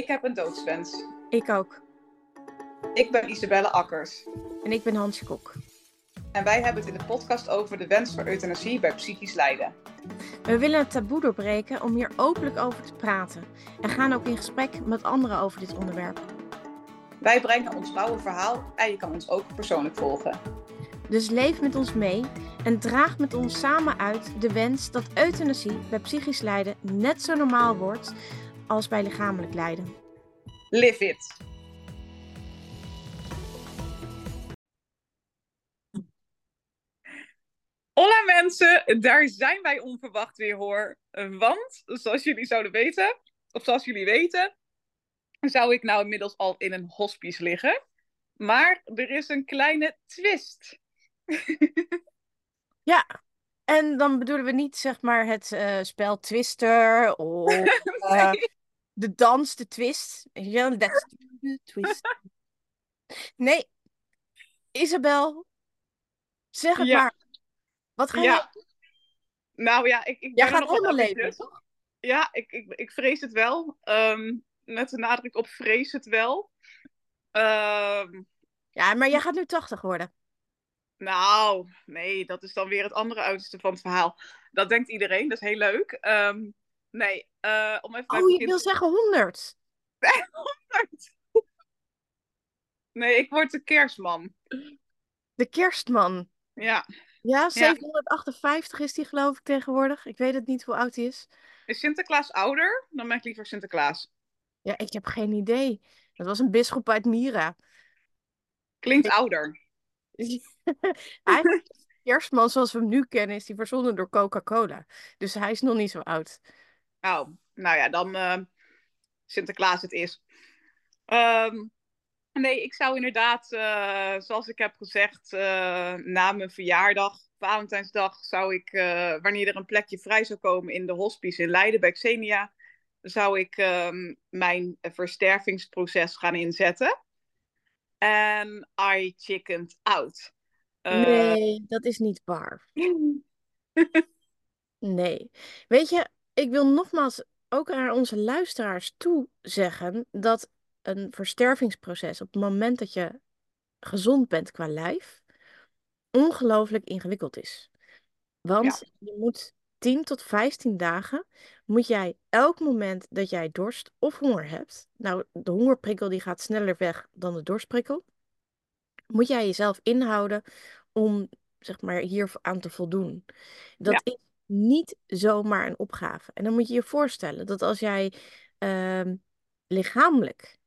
Ik heb een doodswens. Ik ook. Ik ben Isabelle Akkers. En ik ben Hansje Kok. En wij hebben het in de podcast over de wens voor euthanasie bij psychisch lijden. We willen het taboe doorbreken om hier openlijk over te praten. En gaan ook in gesprek met anderen over dit onderwerp. Wij brengen ons bouwe verhaal en je kan ons ook persoonlijk volgen. Dus leef met ons mee en draag met ons samen uit de wens dat euthanasie bij psychisch lijden net zo normaal wordt als bij lichamelijk lijden. Live it! Hola mensen, daar zijn wij onverwacht weer hoor. Want, zoals jullie zouden weten, of zoals jullie weten, zou ik nou inmiddels al in een hospice liggen. Maar er is een kleine twist. ja, en dan bedoelen we niet zeg maar het uh, spel Twister of uh, de dans, de twist. Ja, that's the twist. Nee, Isabel, zeg het Ja. maar. Wat ga Ja. je... Nou ja, ik, ik Jij ben er gaat nog wel onderleven, toch? Ja, ik, ik, ik vrees het wel. Ehm, met de nadruk op vrees het wel. Ehm, Ja, maar jij gaat nu 80 worden. nou, nee, dat is dan weer het andere uiterste van het verhaal. Dat denkt iedereen, dat is heel leuk. Ehm, nee, eh, om even Oh, je wil zeggen 100. Nee, ik word de kerstman. De kerstman. Ja. Ja, 758 is die geloof ik tegenwoordig. Ik weet het niet hoe oud hij is. Is Sinterklaas ouder? Dan ben ik liever Sinterklaas. Ja, ik heb geen idee. Dat was een bisschop uit Mira. Klinkt ouder. Eigenlijk kerstman zoals we hem nu kennen, is die verzonnen door Coca-Cola. Dus hij is nog niet zo oud. Oh, nou ja, dan eh, Sinterklaas het is. Ehm, nee, ik zou inderdaad, eh, zoals ik heb gezegd, eh, na mijn verjaardag, Valentijnsdag, zou ik, wanneer er een plekje vrij zou komen in de hospice in Leiden bij Xenia, zou ik ehm, mijn verstervingsproces gaan inzetten. En I chickened out. Nee, dat is niet waar. Nee. Weet je, ik wil nogmaals ook aan onze luisteraars toe zeggen dat een verstervingsproces op het moment dat je gezond bent qua lijf ongelooflijk ingewikkeld is. Want je moet 10 tot 15 dagen moet jij elk moment dat jij dorst of honger hebt, nou de hongerprikkel die gaat sneller weg dan de dorstprikkel, moet jij jezelf inhouden om zeg maar hier aan te voldoen. Dat is niet zomaar een opgave. En dan moet je je voorstellen dat als jij ehm, lichamelijk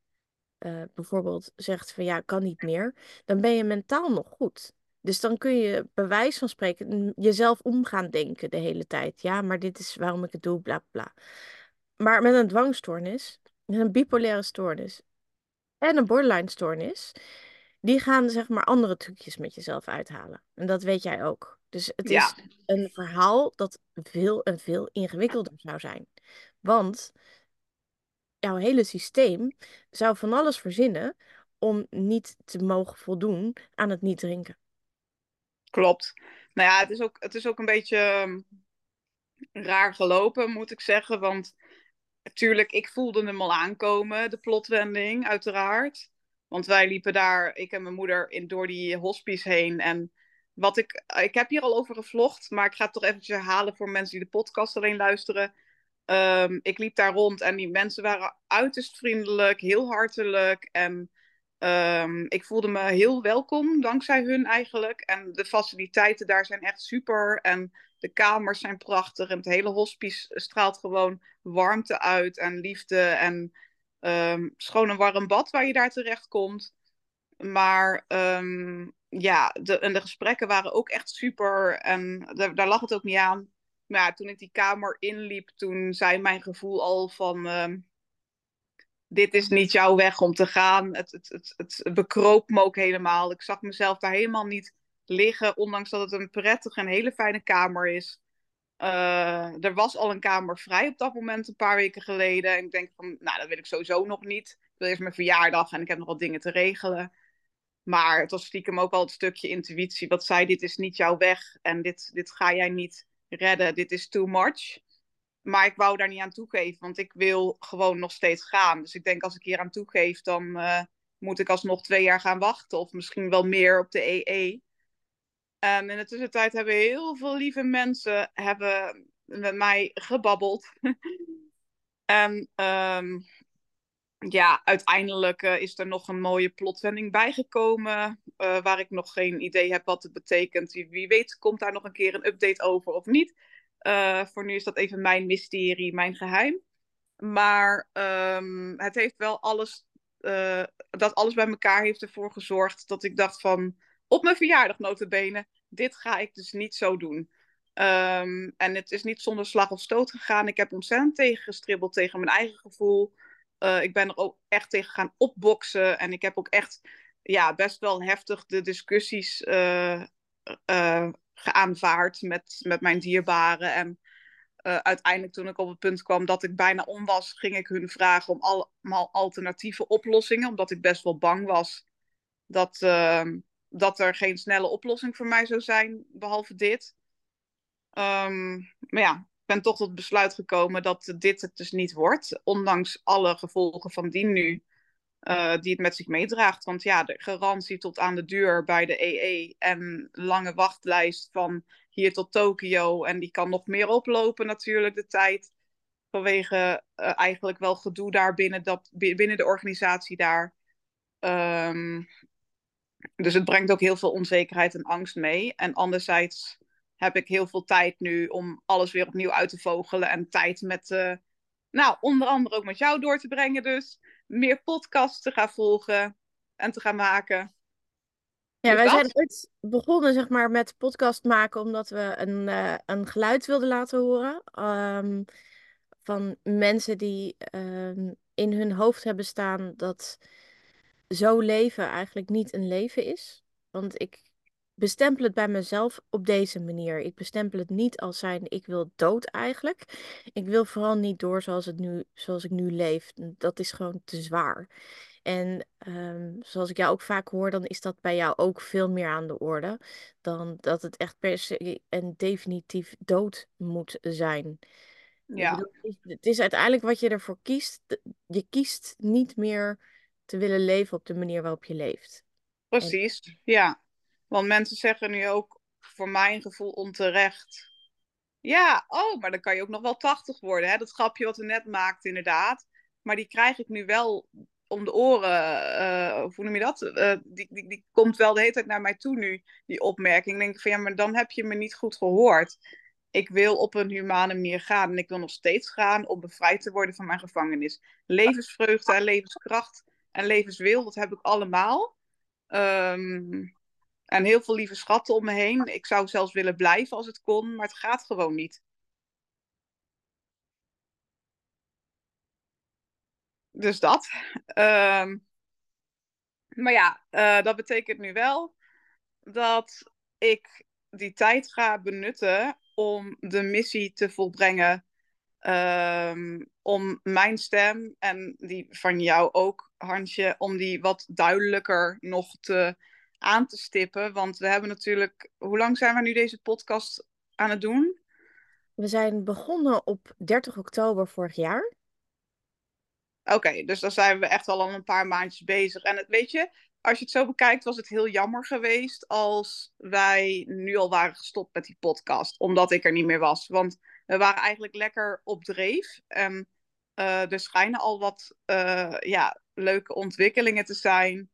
eh, bijvoorbeeld zegt van ja, kan niet meer, dan ben je mentaal nog goed. Dus dan kun je bij wijze van spreken jezelf om gaan denken de hele tijd. Ja, maar dit is waarom ik het doe, bla bla. Maar met een dwangstoornis, een bipolaire stoornis en een borderline stoornis, die gaan zeg maar andere trucjes met jezelf uithalen. En dat weet jij ook. Dus het Ja. is een verhaal dat veel en veel ingewikkelder zou zijn. Want jouw hele systeem zou van alles verzinnen om niet te mogen voldoen aan het niet drinken. Klopt. Nou ja, het is ook, het is ook een beetje ehm, raar gelopen, moet ik zeggen. Want natuurlijk, ik voelde hem al aankomen, de plotwending, uiteraard. Want wij liepen daar, ik en mijn moeder, in, door die hospice heen. En wat ik, ik heb hier al over gevlogd, maar ik ga het toch eventjes herhalen voor mensen die de podcast alleen luisteren. Ehm, ik liep daar rond en die mensen waren uiterst vriendelijk, heel hartelijk. En Ehm, ik voelde me heel welkom dankzij hun eigenlijk. En de faciliteiten daar zijn echt super. En de kamers zijn prachtig. En het hele hospice straalt gewoon warmte uit en liefde. En ehm schoon een warm bad waar je daar terecht komt. Maar ja, de, en de gesprekken waren ook echt super. En da- daar lag het ook niet aan. Maar ja, toen ik die kamer inliep, toen zei mijn gevoel al van... ehm, dit is niet jouw weg om te gaan. Het, het, het, het bekroop me ook helemaal. Ik zag mezelf daar helemaal niet liggen, ondanks dat het een prettige en hele fijne kamer is. Eh, er was al een kamer vrij op dat moment, een paar weken geleden. En ik denk van, nou, dat wil ik sowieso nog niet. Ik wil eerst mijn verjaardag en ik heb nog wat dingen te regelen. Maar het was stiekem ook al het stukje intuïtie. Wat zei, dit is niet jouw weg en dit, dit ga jij niet redden. Dit is too much. maar ik wou daar niet aan toegeven, want ik wil gewoon nog steeds gaan. Dus ik denk als ik hier aan toegeef, dan uh, moet ik alsnog twee jaar gaan wachten. Of misschien wel meer op de EE. En in de tussentijd hebben heel veel lieve mensen hebben met mij gebabbeld. en um, ja, uiteindelijk uh, is er nog een mooie plotwending bijgekomen. Uh, waar ik nog geen idee heb wat het betekent. Wie, weet komt daar nog een keer een update over of niet. Uh, voor nu is dat even mijn mysterie, mijn geheim. Maar um, het heeft wel alles. dat alles bij elkaar heeft ervoor gezorgd dat ik dacht van. Op mijn verjaardag notabene. Dit ga ik dus niet zo doen. Um, en het is niet zonder slag of stoot gegaan. Ik heb ontzettend tegengestribbeld tegen mijn eigen gevoel. Uh, ik ben er ook echt tegen gaan opboksen. En ik heb ook echt ja, best wel heftig de discussies uh, uh, geaanvaard met, met mijn dierbaren. En uiteindelijk toen ik op het punt kwam dat ik bijna om was, ging ik hun vragen om allemaal alternatieve oplossingen. Omdat ik best wel bang was dat, ehm, dat er geen snelle oplossing voor mij zou zijn, behalve dit. Um, maar ja, ben toch tot besluit gekomen dat dit het dus niet wordt. Ondanks alle gevolgen van die nu, uh, die het met zich meedraagt. Want ja, de garantie tot aan de deur bij de EE en lange wachtlijst van hier tot Tokio. En die kan nog meer oplopen natuurlijk, de tijd. Vanwege uh, eigenlijk wel gedoe daar binnen, dat, binnen de organisatie daar. Um, dus het brengt ook heel veel onzekerheid en angst mee. En anderzijds heb ik heel veel tijd nu om alles weer opnieuw uit te vogelen. En tijd met, uh, nou, onder andere ook met jou door te brengen. Dus meer podcasts te gaan volgen en te gaan maken. Ja, dus wij dat... zijn ooit begonnen zeg maar, met podcast maken omdat we een, uh, een geluid wilden laten horen. Um, van mensen die um, in hun hoofd hebben staan dat zo leven eigenlijk niet een leven is. Want ik bestempel het bij mezelf op deze manier. Ik bestempel het niet als zijn ik wil dood eigenlijk. Ik wil vooral niet door zoals, het nu, zoals ik nu leef. Dat is gewoon te zwaar. En um, zoals ik jou ook vaak hoor, dan is dat bij jou ook veel meer aan de orde. Dan dat het echt per se en definitief dood moet zijn. Ja. Het is uiteindelijk wat je ervoor kiest. Je kiest niet meer te willen leven op de manier waarop je leeft. Precies, en... ja. Want mensen zeggen nu ook, voor mijn gevoel onterecht. Ja, oh, maar dan kan je ook nog wel 80 worden. Hè? Dat grapje wat we net maakten, inderdaad. Maar die krijg ik nu wel om de oren. Uh, hoe noem je dat? Uh, die, die, die komt wel de hele tijd naar mij toe nu, die opmerking. Dan denk ik van ja, maar dan heb je me niet goed gehoord. Ik wil op een humane manier gaan. En ik wil nog steeds gaan om bevrijd te worden van mijn gevangenis. Levensvreugde en levenskracht en levenswil, dat heb ik allemaal. Um, en heel veel lieve schatten om me heen. Ik zou zelfs willen blijven als het kon, maar het gaat gewoon niet. Dus dat. Uh, maar ja, uh, dat betekent nu wel dat ik die tijd ga benutten om de missie te volbrengen. Uh, om mijn stem en die van jou ook, Hansje, om die wat duidelijker nog te aan te stippen. Want we hebben natuurlijk. Hoe lang zijn we nu deze podcast aan het doen? We zijn begonnen op 30 oktober vorig jaar. Oké, okay, dus dan zijn we echt al een paar maandjes bezig. En het, weet je, als je het zo bekijkt, was het heel jammer geweest als wij nu al waren gestopt met die podcast, omdat ik er niet meer was. Want we waren eigenlijk lekker op dreef. En uh, er schijnen al wat uh, ja, leuke ontwikkelingen te zijn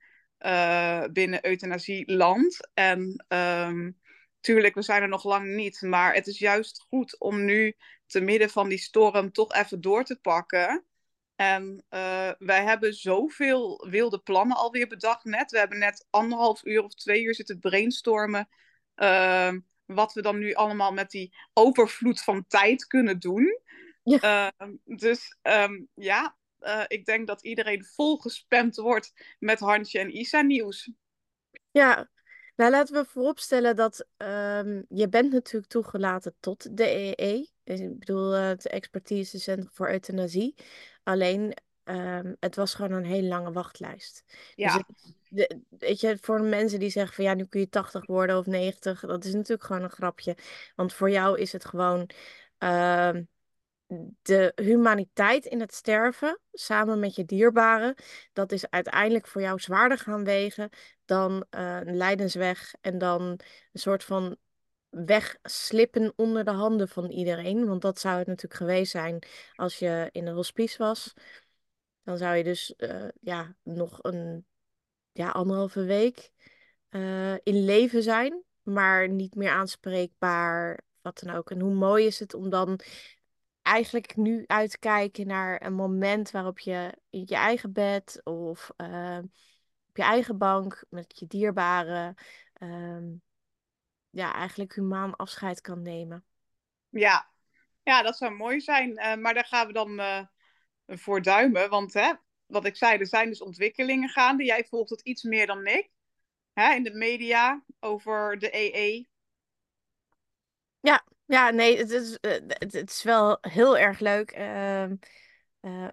uh, binnen euthanasieland. En um, tuurlijk, we zijn er nog lang niet. Maar het is juist goed om nu te midden van die storm toch even door te pakken. En uh, wij hebben zoveel wilde plannen alweer bedacht net. We hebben net anderhalf uur of twee uur zitten brainstormen. Uh, wat we dan nu allemaal met die overvloed van tijd kunnen doen. Ja. Uh, dus um, ja, uh, ik denk dat iedereen vol gespamd wordt met Hansje en Isa nieuws. Ja, nou laten we vooropstellen dat um, je bent natuurlijk toegelaten tot de EE. Ik bedoel, uh, het expertisecentrum voor euthanasie. Alleen, um, het was gewoon een hele lange wachtlijst. Ja. Dus het, de, weet je, voor mensen die zeggen van ja, nu kun je 80 worden of 90, dat is natuurlijk gewoon een grapje. Want voor jou is het gewoon. Uh, de humaniteit in het sterven, samen met je dierbaren, dat is uiteindelijk voor jou zwaarder gaan wegen dan uh, een lijdensweg en dan een soort van wegslippen onder de handen van iedereen. Want dat zou het natuurlijk geweest zijn als je in een hospice was. Dan zou je dus uh, ja, nog een ja, anderhalve week uh, in leven zijn, maar niet meer aanspreekbaar, wat dan ook. En hoe mooi is het om dan eigenlijk nu uit te kijken naar een moment waarop je in je eigen bed of uh, op je eigen bank met je dierbaren uh, ja, eigenlijk humaan afscheid kan nemen. Ja, ja dat zou mooi zijn. Uh, maar daar gaan we dan uh, voor duimen. Want hè, wat ik zei, er zijn dus ontwikkelingen gaande. Jij volgt het iets meer dan ik. Hè, in de media over de EE. Ja, ja, nee, het is, het, het is wel heel erg leuk. Uh,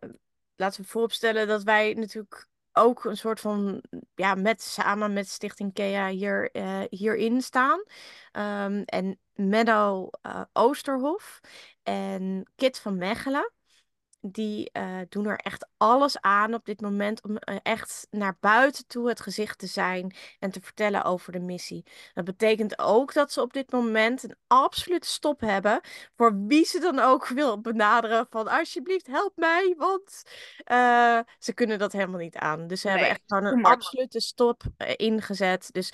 laten we vooropstellen dat wij natuurlijk ook een soort van, ja, met, samen met Stichting Kea hier, uh, hierin staan. Um, en Menno uh, Oosterhof en Kit van Mechelen die uh, doen er echt alles aan op dit moment om uh, echt naar buiten toe het gezicht te zijn en te vertellen over de missie. Dat betekent ook dat ze op dit moment een absolute stop hebben voor wie ze dan ook wil benaderen van alsjeblieft help mij, want uh, ze kunnen dat helemaal niet aan. Dus ze nee, hebben echt gewoon een absolute stop ingezet. Dus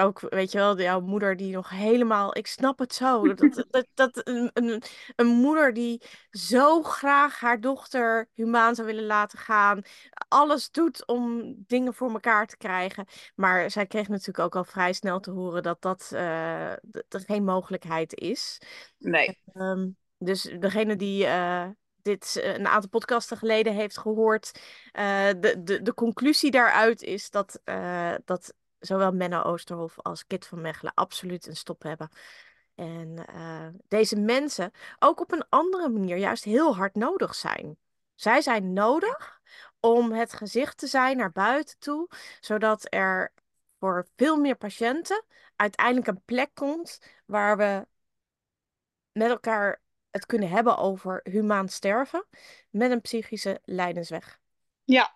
ook, weet je wel, jouw moeder die nog helemaal. Ik snap het zo. Dat, dat, dat een, een, een moeder die zo graag haar dochter humaan zou willen laten gaan. Alles doet om dingen voor elkaar te krijgen. Maar zij kreeg natuurlijk ook al vrij snel te horen dat dat, uh, dat geen mogelijkheid is. Nee. Um, dus degene die. Uh, dit een aantal podcasten geleden heeft gehoord. Uh, de, de, de conclusie daaruit is dat, uh, dat zowel Menno Oosterhof als Kit van Mechelen absoluut een stop hebben. En uh, deze mensen ook op een andere manier juist heel hard nodig zijn. Zij zijn nodig om het gezicht te zijn naar buiten toe, zodat er voor veel meer patiënten uiteindelijk een plek komt waar we met elkaar het kunnen hebben over humaan sterven met een psychische lijdensweg. Ja.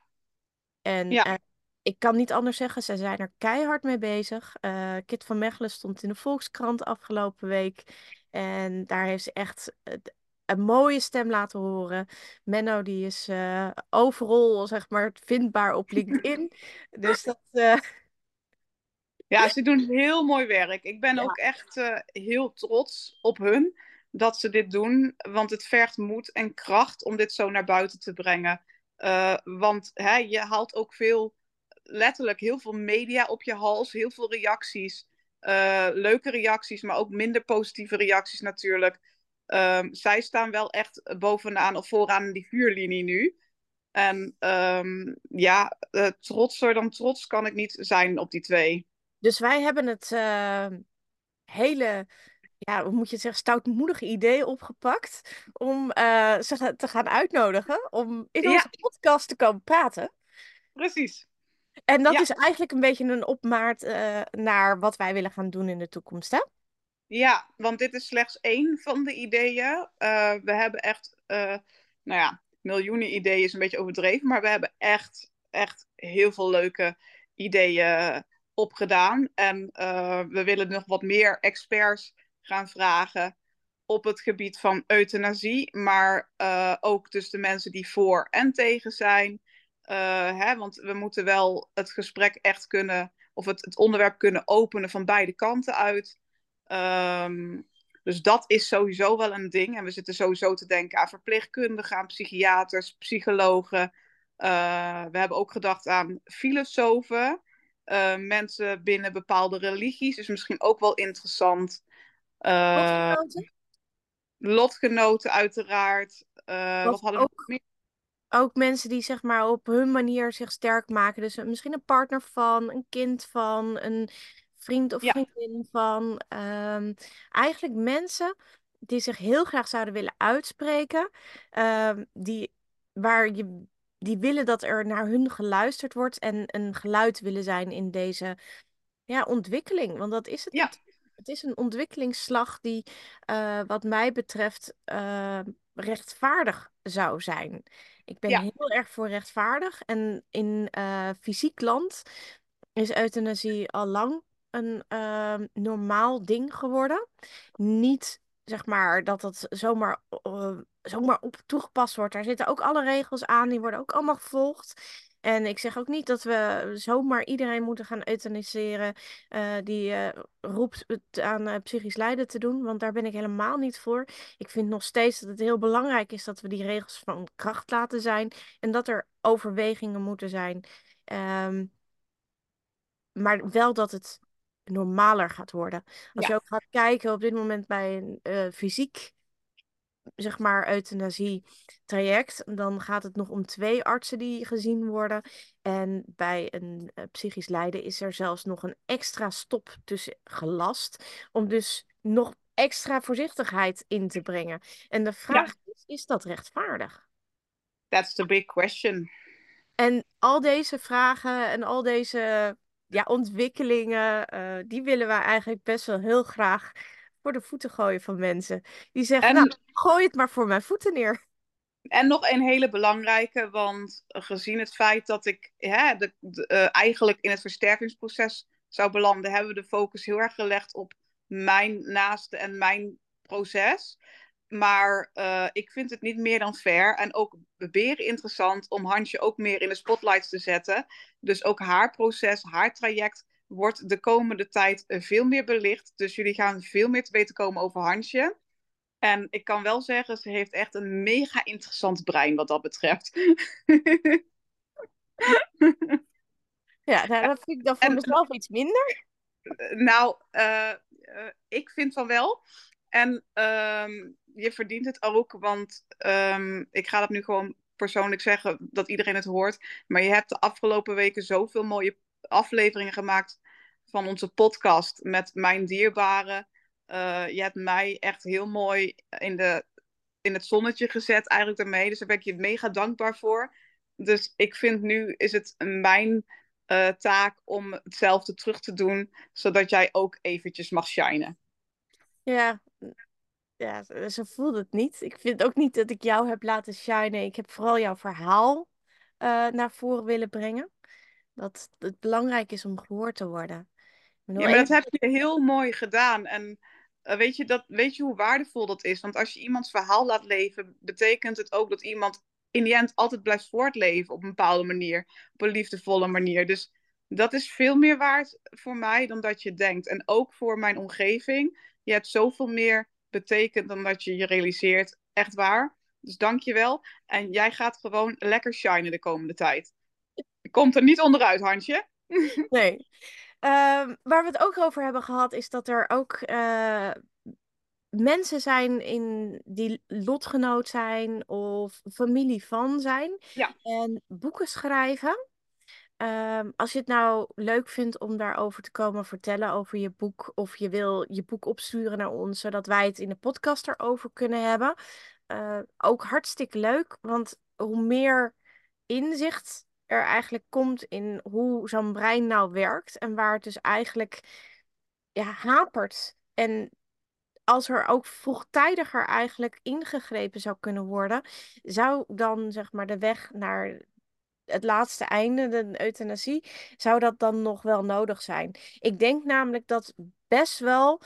En ja. Uh, ik kan niet anders zeggen, ze zijn er keihard mee bezig. Uh, Kit van Mechelen stond in de Volkskrant afgelopen week. En daar heeft ze echt een mooie stem laten horen. Menno die is uh, overal zeg maar vindbaar op LinkedIn. dus dat... Uh... Ja, ze doen heel mooi werk. Ik ben ja. ook echt heel trots op hun dat ze dit doen. Want het vergt moed en kracht om dit zo naar buiten te brengen. want hè, je haalt ook veel letterlijk heel veel media op je hals, heel veel reacties. Uh, leuke reacties, maar ook minder positieve reacties natuurlijk. Um, zij staan wel echt bovenaan of vooraan in die vuurlinie nu. En um, ja, uh, trotser dan trots kan ik niet zijn op die twee. Dus wij hebben het uh, hele, ja, hoe moet je het zeggen, stoutmoedige idee opgepakt om ze te gaan uitnodigen om in onze ja. podcast te komen praten. Precies. En dat ja. is eigenlijk een beetje een opmaat uh, naar wat wij willen gaan doen in de toekomst, hè? Ja, want dit is slechts één van de ideeën. Uh, we hebben echt, uh, nou ja, miljoenen ideeën is een beetje overdreven, maar we hebben echt, echt heel veel leuke ideeën opgedaan. En we willen nog wat meer experts gaan vragen op het gebied van euthanasie, maar ook dus de mensen die voor en tegen zijn. Uh, hè, want we moeten wel het gesprek echt kunnen, of het, het onderwerp kunnen openen van beide kanten uit. Um, dus dat is sowieso wel een ding. En we zitten sowieso te denken aan verpleegkundigen, aan psychiaters, psychologen. Uh, we hebben ook gedacht aan filosofen. Uh, mensen binnen bepaalde religies is misschien ook wel interessant. lotgenoten? Lotgenoten, uiteraard. wat hadden we ook... meer? Ook mensen die zeg maar op hun manier zich sterk maken. Dus misschien een partner van, een kind van, een vriend of vriendin van. Um, eigenlijk mensen die zich heel graag zouden willen uitspreken. Um, die, waar je, die willen dat er naar hun geluisterd wordt en een geluid willen zijn in deze ja, ontwikkeling. Want dat is het. Ja. Het is een ontwikkelingsslag die, uh, wat mij betreft, uh, rechtvaardig zou zijn. Ik ben Ja. heel erg voor rechtvaardig. En in eh, fysiek land is euthanasie al lang een ehm, normaal ding geworden. Niet zeg maar dat dat zomaar, eh, zomaar op toegepast wordt. Daar zitten ook alle regels aan, die worden ook allemaal gevolgd. En ik zeg ook niet dat we zomaar iedereen moeten gaan euthaniseren eh, die eh, roept het aan eh, psychisch lijden te doen, want daar ben ik helemaal niet voor. Ik vind nog steeds dat het heel belangrijk is dat we die regels van kracht laten zijn en dat er overwegingen moeten zijn. Ehm, maar wel dat het normaler gaat worden. Als Ja. je ook gaat kijken op dit moment bij een fysiek, zeg maar, euthanasie traject, dan gaat het nog om twee artsen die gezien worden. En bij een eh, psychisch lijden is er zelfs nog een extra stop tussen gelast, om dus nog extra voorzichtigheid in te brengen. En de vraag is, is dat rechtvaardig? That's the big question. En al deze vragen en al deze ja, ontwikkelingen, eh, die willen wij eigenlijk best wel heel graag voor de voeten gooien van mensen. Die zeggen, En- nou, gooi het maar voor mijn voeten neer. En nog een hele belangrijke, want gezien het feit dat ik hè, de, de, eh, eigenlijk in het versterkingsproces zou belanden, hebben we de focus heel erg gelegd op mijn naaste en mijn proces. Maar eh, ik vind het niet meer dan fair en ook beren interessant om Hansje ook meer in de spotlights te zetten. Dus ook haar proces, haar traject wordt de komende tijd eh, veel meer belicht. Dus jullie gaan veel meer te weten komen over Hansje. En ik kan wel zeggen, ze heeft echt een mega interessant brein wat dat betreft. Ja, nou, dat vind ik dan voor En- mezelf iets minder. nou, eh, eh, ik vind van wel. En ehm, je verdient het ook, want ehm, ik ga dat nu gewoon persoonlijk zeggen, dat iedereen het hoort. Maar je hebt de afgelopen weken zoveel mooie afleveringen gemaakt van onze podcast met mijn dierbaren. Eh, je hebt mij echt heel mooi in, de, in het zonnetje gezet, eigenlijk daarmee. Dus daar ben ik je mega dankbaar voor. Dus ik vind nu is het mijn eh, taak om hetzelfde terug te doen, zodat jij ook eventjes mag shinen. Ja, ja, zo voelt het niet. Ik vind ook niet dat ik jou heb laten shinen. Ik heb vooral jouw verhaal eh, naar voren willen brengen. Dat het belangrijk is om gehoord te worden. Bedoel, Ja, maar dat heb je heel mooi gedaan. En eh, weet, je dat, weet je hoe waardevol dat is? Want als je iemands verhaal laat leven, betekent het ook dat iemand in die end altijd blijft voortleven op een bepaalde manier. Op een liefdevolle manier. Dus dat is veel meer waard voor mij dan dat je denkt. En ook voor mijn omgeving. Je hebt zoveel meer betekend dan dat je je realiseert. Echt waar. Dus dank je wel. En jij gaat gewoon lekker shinen de komende tijd. Je komt er niet onderuit, Hansje. Nee. Ehm, waar we het ook over hebben gehad, is dat er ook eh, mensen zijn in die lotgenoot zijn of familie van zijn. Ja. En boeken schrijven. Ehm, als je het nou leuk vindt om daarover te komen vertellen over je boek, of je wil je boek opsturen naar ons, zodat wij het in de podcast erover kunnen hebben. eh, ook hartstikke leuk, want hoe meer inzicht er eigenlijk komt in hoe zo'n brein nou werkt en waar het dus eigenlijk ja, hapert. En als er ook vroegtijdiger eigenlijk ingegrepen zou kunnen worden, zou dan zeg maar de weg naar het laatste einde, de euthanasie, zou dat dan nog wel nodig zijn? Ik denk namelijk dat best wel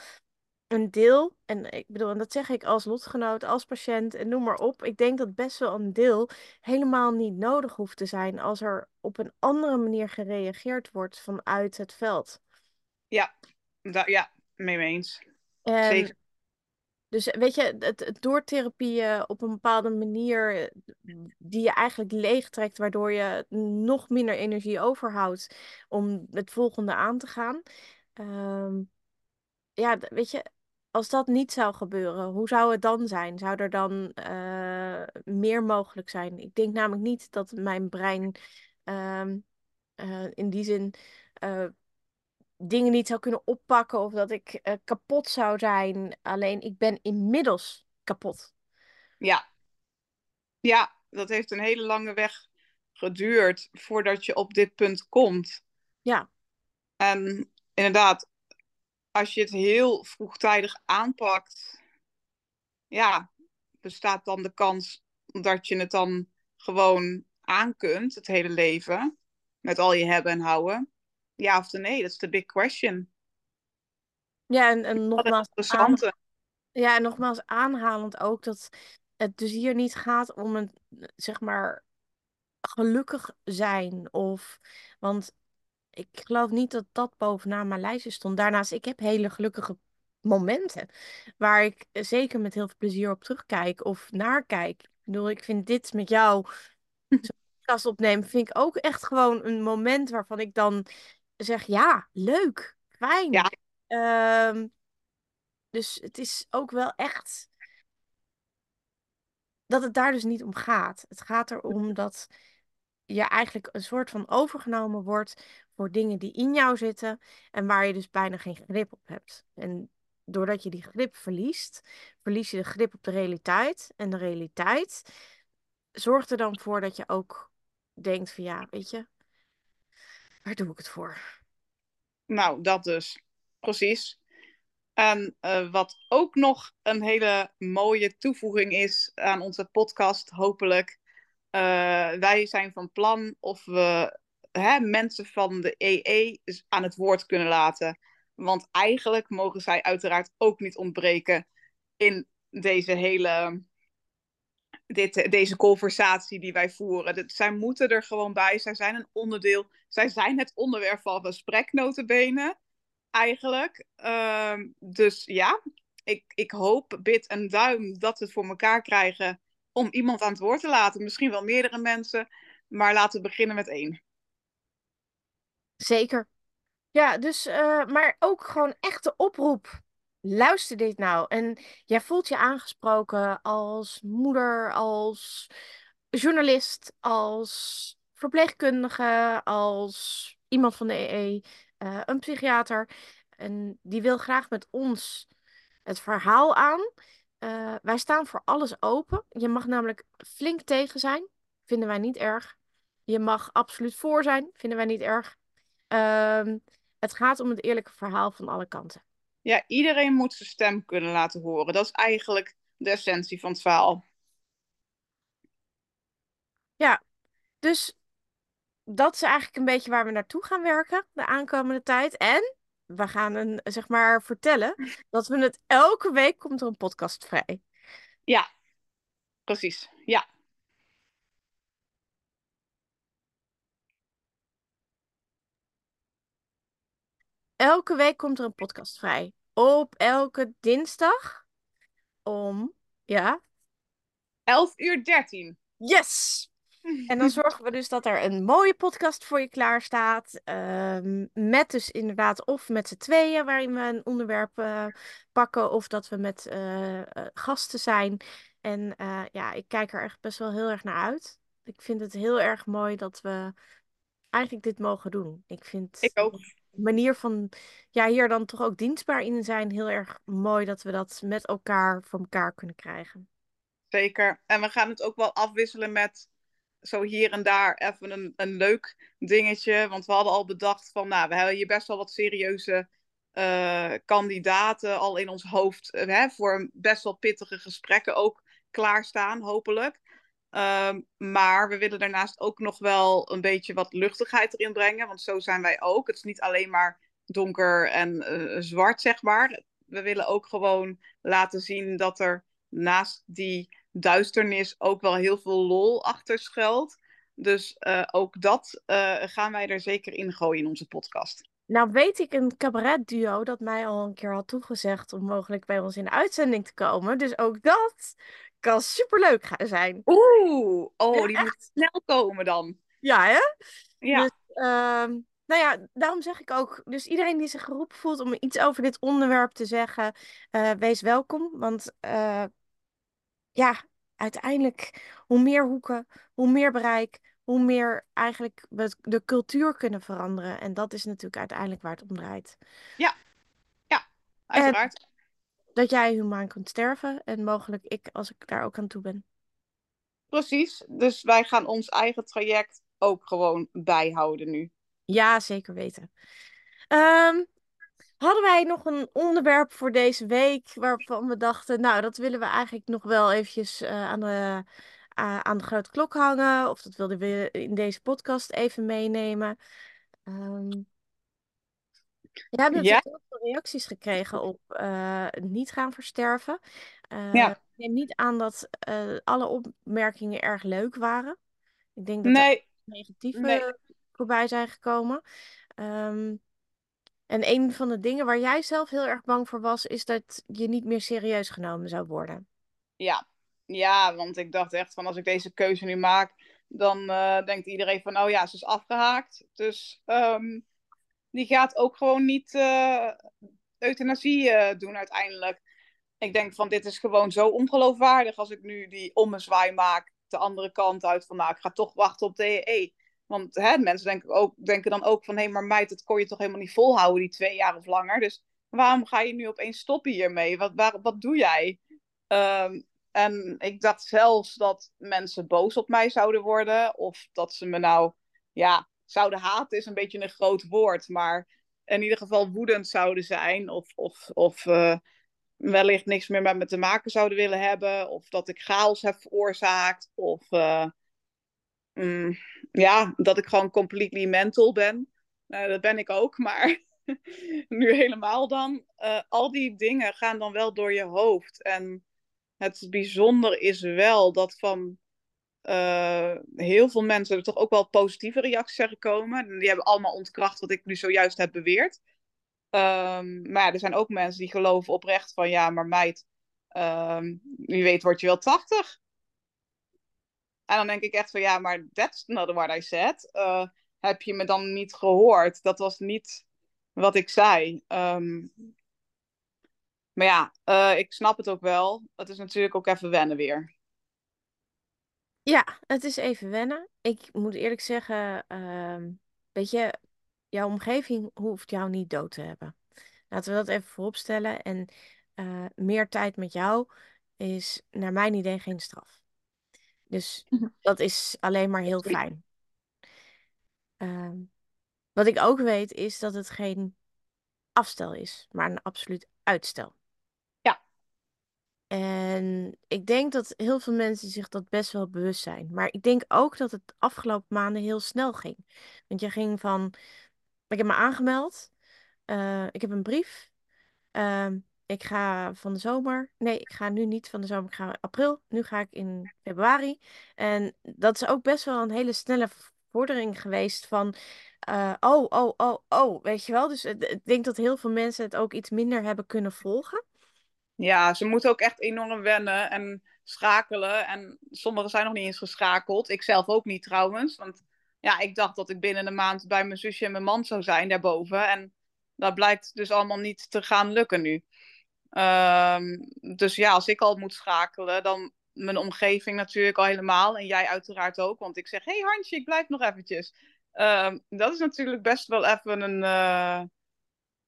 een deel, en ik bedoel, en dat zeg ik als lotgenoot, als patiënt en noem maar op, ik denk dat best wel een deel helemaal niet nodig hoeft te zijn als er op een andere manier gereageerd wordt vanuit het veld. Ja, da- ja mee eens. En Zeker. Dus weet je, het, het doortherapieën op een bepaalde manier die je eigenlijk leegtrekt, waardoor je nog minder energie overhoudt om het volgende aan te gaan. Ehm, ja, weet je, als dat niet zou gebeuren, hoe zou het dan zijn? Zou er dan eh, meer mogelijk zijn? Ik denk namelijk niet dat mijn brein ehm, eh, in die zin eh, dingen niet zou kunnen oppakken of dat ik kapot zou zijn. Alleen ik ben inmiddels kapot. Ja. Ja, dat heeft een hele lange weg geduurd voordat je op dit punt komt. Ja. En inderdaad, als je het heel vroegtijdig aanpakt, ja, bestaat dan de kans dat je het dan gewoon aan kunt, het hele leven, met al je hebben en houden? Ja of nee, dat is de big question. Ja, en, en nogmaals, aan, ja, en nogmaals aanhalend ook dat het dus hier niet gaat om een, zeg maar, gelukkig zijn. Of, want ik geloof niet dat dat bovenaan mijn lijstje stond. Daarnaast, ik heb hele gelukkige momenten waar ik zeker met heel veel plezier op terugkijk of naar kijk. Ik bedoel, ik vind dit met jou podcast opnemen, vind ik ook echt gewoon een moment waarvan ik dan zeg, ja, leuk, fijn. Ja. Ehm, dus het is ook wel echt dat het daar dus niet om gaat. Het gaat erom dat je eigenlijk een soort van overgenomen wordt voor dingen die in jou zitten en waar je dus bijna geen grip op hebt. En doordat je die grip verliest, verlies je de grip op de realiteit. En de realiteit zorgt er dan voor dat je ook denkt van ja, weet je, waar doe ik het voor? Nou, dat dus. Precies. En uh, wat ook nog een hele mooie toevoeging is aan onze podcast, hopelijk. Uh, wij zijn van plan of we mensen van de EE aan het woord kunnen laten. Want eigenlijk mogen zij uiteraard ook niet ontbreken in deze hele dit, deze conversatie die wij voeren. Zij moeten er gewoon bij. Zij zijn een onderdeel. Zij zijn het onderwerp van gesprek, notabene. Eigenlijk. Uh, dus ja, ik, ik hoop, bid en duim dat we het voor elkaar krijgen om iemand aan het woord te laten. Misschien wel meerdere mensen. Maar laten we beginnen met één. Zeker. Ja, dus, uh, maar ook gewoon echte oproep. Luister dit nou. En jij voelt je aangesproken als moeder, als journalist, als verpleegkundige, als iemand van de EE, uh, een psychiater. En die wil graag met ons het verhaal aan. Uh, wij staan voor alles open. Je mag namelijk flink tegen zijn. Vinden wij niet erg. Je mag absoluut voor zijn. Vinden wij niet erg. Uh, het gaat om het eerlijke verhaal van alle kanten. Ja, iedereen moet zijn stem kunnen laten horen. Dat is eigenlijk de essentie van het verhaal. Ja, dus dat is eigenlijk een beetje waar we naartoe gaan werken de aankomende tijd. En we gaan een, zeg maar, vertellen dat we het elke week komt er een podcast vrij. Ja, precies. Ja. Elke week komt er een podcast vrij. Op elke dinsdag om, ja? 11 uur 13. Yes! En dan zorgen we dus dat er een mooie podcast voor je klaar staat. Uh, met dus inderdaad of met z'n tweeën waarin we een onderwerp uh, pakken. Of dat we met uh, gasten zijn. En ja, ik kijk er echt best wel heel erg naar uit. Ik vind het heel erg mooi dat we eigenlijk dit mogen doen. Ik vind ik ook. Manier van ja, hier dan toch ook dienstbaar in zijn heel erg mooi dat we dat met elkaar voor elkaar kunnen krijgen. Zeker. En we gaan het ook wel afwisselen met zo hier en daar even een, een leuk dingetje. Want we hadden al bedacht van, nou, we hebben hier best wel wat serieuze uh, kandidaten al in ons hoofd. Uh, hè, voor best wel pittige gesprekken ook klaarstaan, hopelijk. Um, maar we willen daarnaast ook nog wel een beetje wat luchtigheid erin brengen. Want zo zijn wij ook. Het is niet alleen maar donker en uh, zwart, zeg maar. We willen ook gewoon laten zien dat er naast die duisternis ook wel heel veel lol achter schuilt. Dus uh, ook dat uh, gaan wij er zeker in gooien in onze podcast. Nou weet ik een cabaretduo dat mij al een keer had toegezegd om mogelijk bij ons in de uitzending te komen. Dus ook dat kan superleuk gaan zijn. Oeh, oh, die moet snel komen dan. Ja, hè? Ja. Dus, uh, nou ja, daarom zeg ik ook, dus iedereen die zich geroepen voelt om iets over dit onderwerp te zeggen, uh, wees welkom. Want uh, ja, uiteindelijk, hoe meer hoeken, hoe meer bereik, hoe meer eigenlijk we de cultuur kunnen veranderen. En dat is natuurlijk uiteindelijk waar het om draait. Ja, ja, uiteraard. En dat jij humaan kunt sterven en mogelijk ik als ik daar ook aan toe ben. Precies, dus wij gaan ons eigen traject ook gewoon bijhouden nu. Ja, zeker weten. Um, hadden wij nog een onderwerp voor deze week waarvan we dachten, nou, dat willen we eigenlijk nog wel eventjes eh, aan, de, uh, aan de grote klok hangen. Of dat wilden we in deze podcast even meenemen. Um, we hebben natuurlijk heel veel reacties gekregen op uh, niet gaan versterven. ja. Ik neem niet aan dat alle opmerkingen erg leuk waren. Ik denk dat nee. er negatieve nee. voorbij zijn gekomen. Um, en een van de dingen waar jij zelf heel erg bang voor was, is dat je niet meer serieus genomen zou worden. Ja, ja want ik dacht echt van als ik deze keuze nu maak, dan denkt iedereen van, oh ja, ze is afgehaakt. Dus um, die gaat ook gewoon niet uh, euthanasie uh, doen uiteindelijk. Ik denk van, dit is gewoon zo ongeloofwaardig als ik nu die ommezwaai maak de andere kant uit van, nou, ik ga toch wachten op DEE. Want hè, mensen denken, ook, denken dan ook van, hé, maar meid, dat kon je toch helemaal niet volhouden, die twee jaar of langer. Dus waarom ga je nu opeens stoppen hiermee? Wat, wat doe jij? Um, en ik dacht zelfs dat mensen boos op mij zouden worden. Of dat ze me nou, ja, zouden haten is een beetje een groot woord. Maar in ieder geval woedend zouden zijn. Of, of, of uh, wellicht niks meer met me te maken zouden willen hebben. Of dat ik chaos heb veroorzaakt. Of uh, mm, ja, dat ik gewoon completely mental ben. Uh, dat ben ik ook, maar nu helemaal dan. Uh, al die dingen gaan dan wel door je hoofd. En het bijzondere is wel dat van uh, heel veel mensen er toch ook wel positieve reacties zijn gekomen. Die hebben allemaal ontkracht wat ik nu zojuist heb beweerd. Um, maar ja, er zijn ook mensen die geloven oprecht van ja, maar meid, um, wie weet word je wel 80. En dan denk ik echt van ja, maar that's not what I said. Uh, heb je me dan niet gehoord? Dat was niet wat ik zei. Um, maar ja, uh, ik snap het ook wel. Het is natuurlijk ook even wennen weer. Ja, het is even wennen. Ik moet eerlijk zeggen, uh, weet je, jouw omgeving hoeft jou niet dood te hebben. Laten we dat even vooropstellen. En uh, meer tijd met jou is naar mijn idee geen straf. Dus mhm. dat is alleen maar heel fijn. Uh, wat ik ook weet is dat het geen afstel is, maar een absoluut uitstel. En ik denk dat heel veel mensen zich dat best wel bewust zijn. Maar ik denk ook dat het afgelopen maanden heel snel ging. Want je ging van, ik heb me aangemeld, uh, ik heb een brief. Uh, ik ga van de zomer. Nee, ik ga nu niet van de zomer. Ik ga april. Nu ga ik in februari. En dat is ook best wel een hele snelle vordering geweest van. Uh, oh, oh, oh, oh. Weet je wel? Dus ik denk dat heel veel mensen het ook iets minder hebben kunnen volgen. Ja, ze moeten ook echt enorm wennen en schakelen. En sommigen zijn nog niet eens geschakeld. Ik zelf ook niet trouwens. Want ja, ik dacht dat ik binnen een maand bij mijn zusje en mijn man zou zijn daarboven. En dat blijkt dus allemaal niet te gaan lukken nu. Um, dus ja, als ik al moet schakelen, dan mijn omgeving natuurlijk al helemaal. En jij uiteraard ook. Want ik zeg, hé hey Hansje, ik blijf nog eventjes. Um, dat is natuurlijk best wel even een... Uh,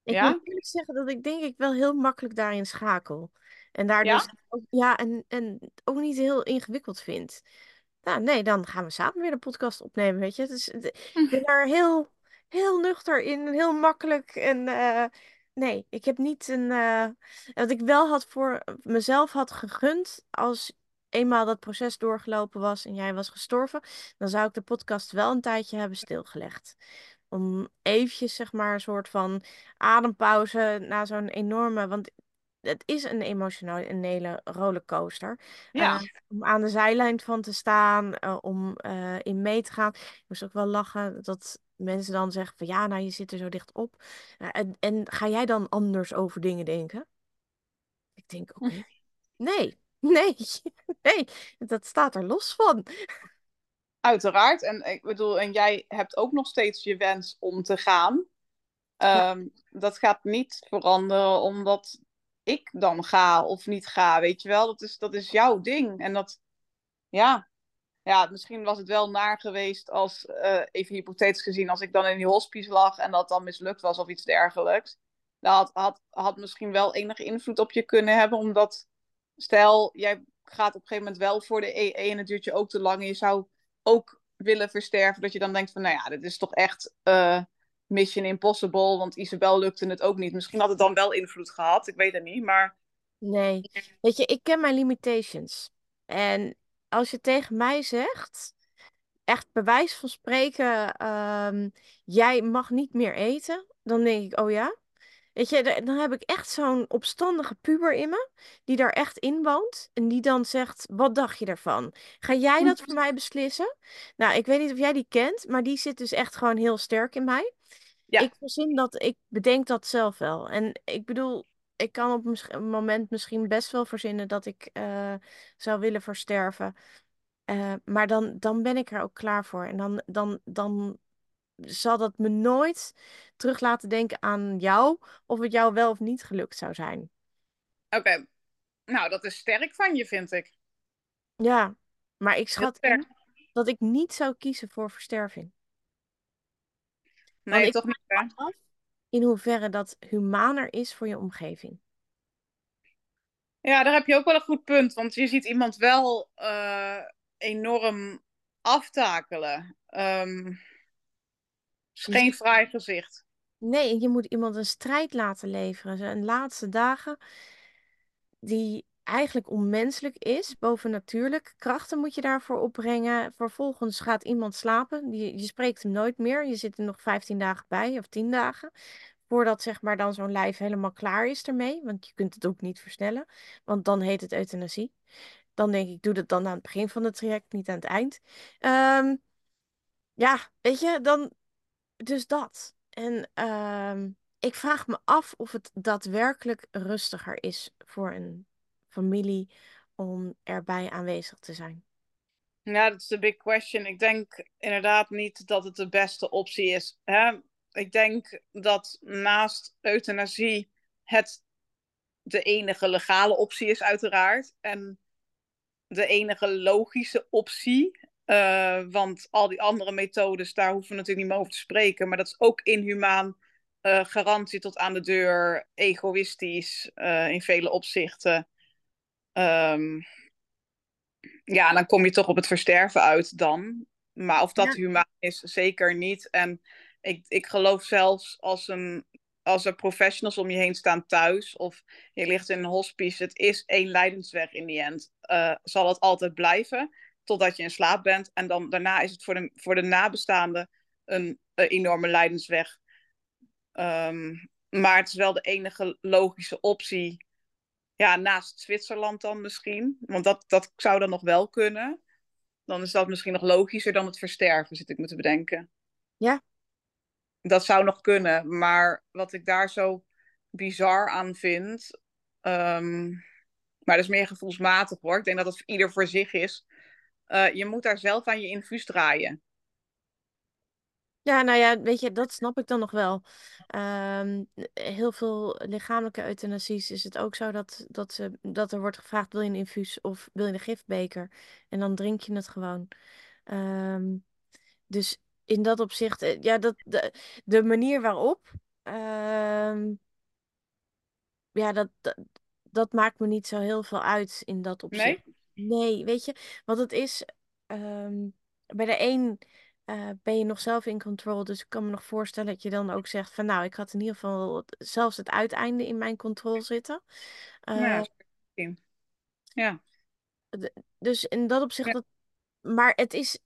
ik ja? moet eerlijk zeggen dat ik denk ik wel heel makkelijk daarin schakel. En daar ja? dus ook, ja, en, en ook niet heel ingewikkeld vind. Nou, nee, dan gaan we samen weer de podcast opnemen, weet je. Is, ik ben daar heel, heel nuchter in, heel makkelijk. En uh, Nee, ik heb niet een. Uh, wat ik wel had voor mezelf had gegund. Als eenmaal dat proces doorgelopen was en jij was gestorven. dan zou ik de podcast wel een tijdje hebben stilgelegd. Om eventjes, zeg maar, een soort van adempauze na zo'n enorme. Want het is een emotionele rollercoaster. Ja. Uh, om aan de zijlijn van te staan, uh, om uh, in mee te gaan. Ik moest ook wel lachen dat mensen dan zeggen van ja, nou je zit er zo dicht op. en, en ga jij dan anders over dingen denken? Ik denk, oké. Okay. Nee, nee, nee, dat staat er los van. Uiteraard. En ik bedoel, en jij hebt ook nog steeds je wens om te gaan. Um, Dat gaat niet veranderen omdat ik dan ga of niet ga, weet je wel. Dat is, dat is jouw ding. En dat, ja, ja, misschien was het wel naar geweest als, uh, even hypothetisch gezien, als ik dan in die hospice lag en dat dan mislukt was of iets dergelijks. Dat had, had, had misschien wel enige invloed op je kunnen hebben, omdat, stel, jij gaat op een gegeven moment wel voor de EE en het duurt je ook te lang en je zou ook willen versterven, dat je dan denkt van, nou ja, dit is toch echt uh, Mission Impossible, want Isabel lukte het ook niet. Misschien had het dan wel invloed gehad, ik weet het niet, maar... Nee, weet je, ik ken mijn limitations. En als je tegen mij zegt, echt bewijs van spreken, ehm, jij mag niet meer eten, dan denk ik, oh ja. Weet je, da- dan heb ik echt zo'n opstandige puber in me, die daar echt in woont. En die dan zegt, wat dacht je daarvan? Ga jij dat voor mij beslissen? Nou, ik weet niet of jij die kent, maar die zit dus echt gewoon heel sterk in mij. Ja, Ik verzin dat, ik bedenk dat zelf wel. En ik bedoel, ik kan op een moment misschien best wel verzinnen dat ik eh, zou willen versterven. Eh, maar dan, dan ben ik er ook klaar voor. En dan, dan, dan zal dat me nooit terug laten denken aan jou, of het jou wel of niet gelukt zou zijn. oké. Nou, dat is sterk van je, vind ik. Ja, maar ik schat dat ik niet zou kiezen voor versterving. Nee, ik toch niet, hè? in hoeverre dat humaner is voor je omgeving. Ja, daar heb je ook wel een goed punt. Want je ziet iemand wel eh, enorm aftakelen. Ehm is geen fraai gezicht. Nee, je moet iemand een strijd laten leveren. Zijn laatste dagen die eigenlijk onmenselijk is, bovennatuurlijk. Krachten moet je daarvoor opbrengen. Vervolgens gaat iemand slapen. Je, je spreekt hem nooit meer. Je zit er nog 15 dagen bij of 10 dagen. Voordat zeg maar dan zo'n lijf helemaal klaar is ermee. Want je kunt het ook niet versnellen. Want dan heet het euthanasie. Dan denk ik, doe dat dan aan het begin van het traject, niet aan het eind. Ehm, ja, weet je, dan dus dat. En ehm, ik vraag me af of het daadwerkelijk rustiger is voor een familie om erbij aanwezig te zijn. Ja, dat is de big question. Ik denk inderdaad niet dat het de beste optie is. Hè? Ik denk dat naast euthanasie het de enige legale optie is, uiteraard. En de enige logische optie. Uh, want al die andere methodes, daar hoeven we natuurlijk niet meer over te spreken. Maar dat is ook inhumaan. Uh, garantie tot aan de deur, egoïstisch uh, in vele opzichten. Um, ja, dan kom je toch op het versterven uit dan. Maar of dat ja. humaan is, zeker niet. En ik, ik geloof zelfs als, een, als er professionals om je heen staan thuis... of je ligt in een hospice, het is één lijdensweg in die end. Zal het altijd blijven, totdat je in slaap bent. En dan daarna is het voor de, voor de nabestaanden een, een enorme lijdensweg. Um, maar het is wel de enige logische optie ja, naast Zwitserland dan misschien. Want dat, dat zou dan nog wel kunnen. Dan is dat misschien nog logischer dan het versterven, zit ik me te bedenken. Ja. Dat zou nog kunnen. Maar wat ik daar zo bizar aan vind. Um, maar dat is meer gevoelsmatig hoor. Ik denk dat het ieder voor zich is. Uh, je moet daar zelf aan je infuus draaien. Ja, nou ja, weet je, dat snap ik dan nog wel. Um, heel veel lichamelijke euthanasies is het ook zo dat, dat, ze, dat er wordt gevraagd: wil je een infuus of wil je een gifbeker? En dan drink je het gewoon. Um, dus in dat opzicht, ja, dat, de, de manier waarop, um, ja, dat, dat, dat, maakt me niet zo heel veel uit in dat opzicht. Nee? Nee, weet je, wat het is, bij de een uh, ben je nog zelf in control. Dus ik kan me nog voorstellen dat je dan ook zegt van nou, ik had in ieder geval het, zelfs het uiteinde in mijn controle zitten. Uh, ja, ja. Dus in dat opzicht, ja. dat, maar het is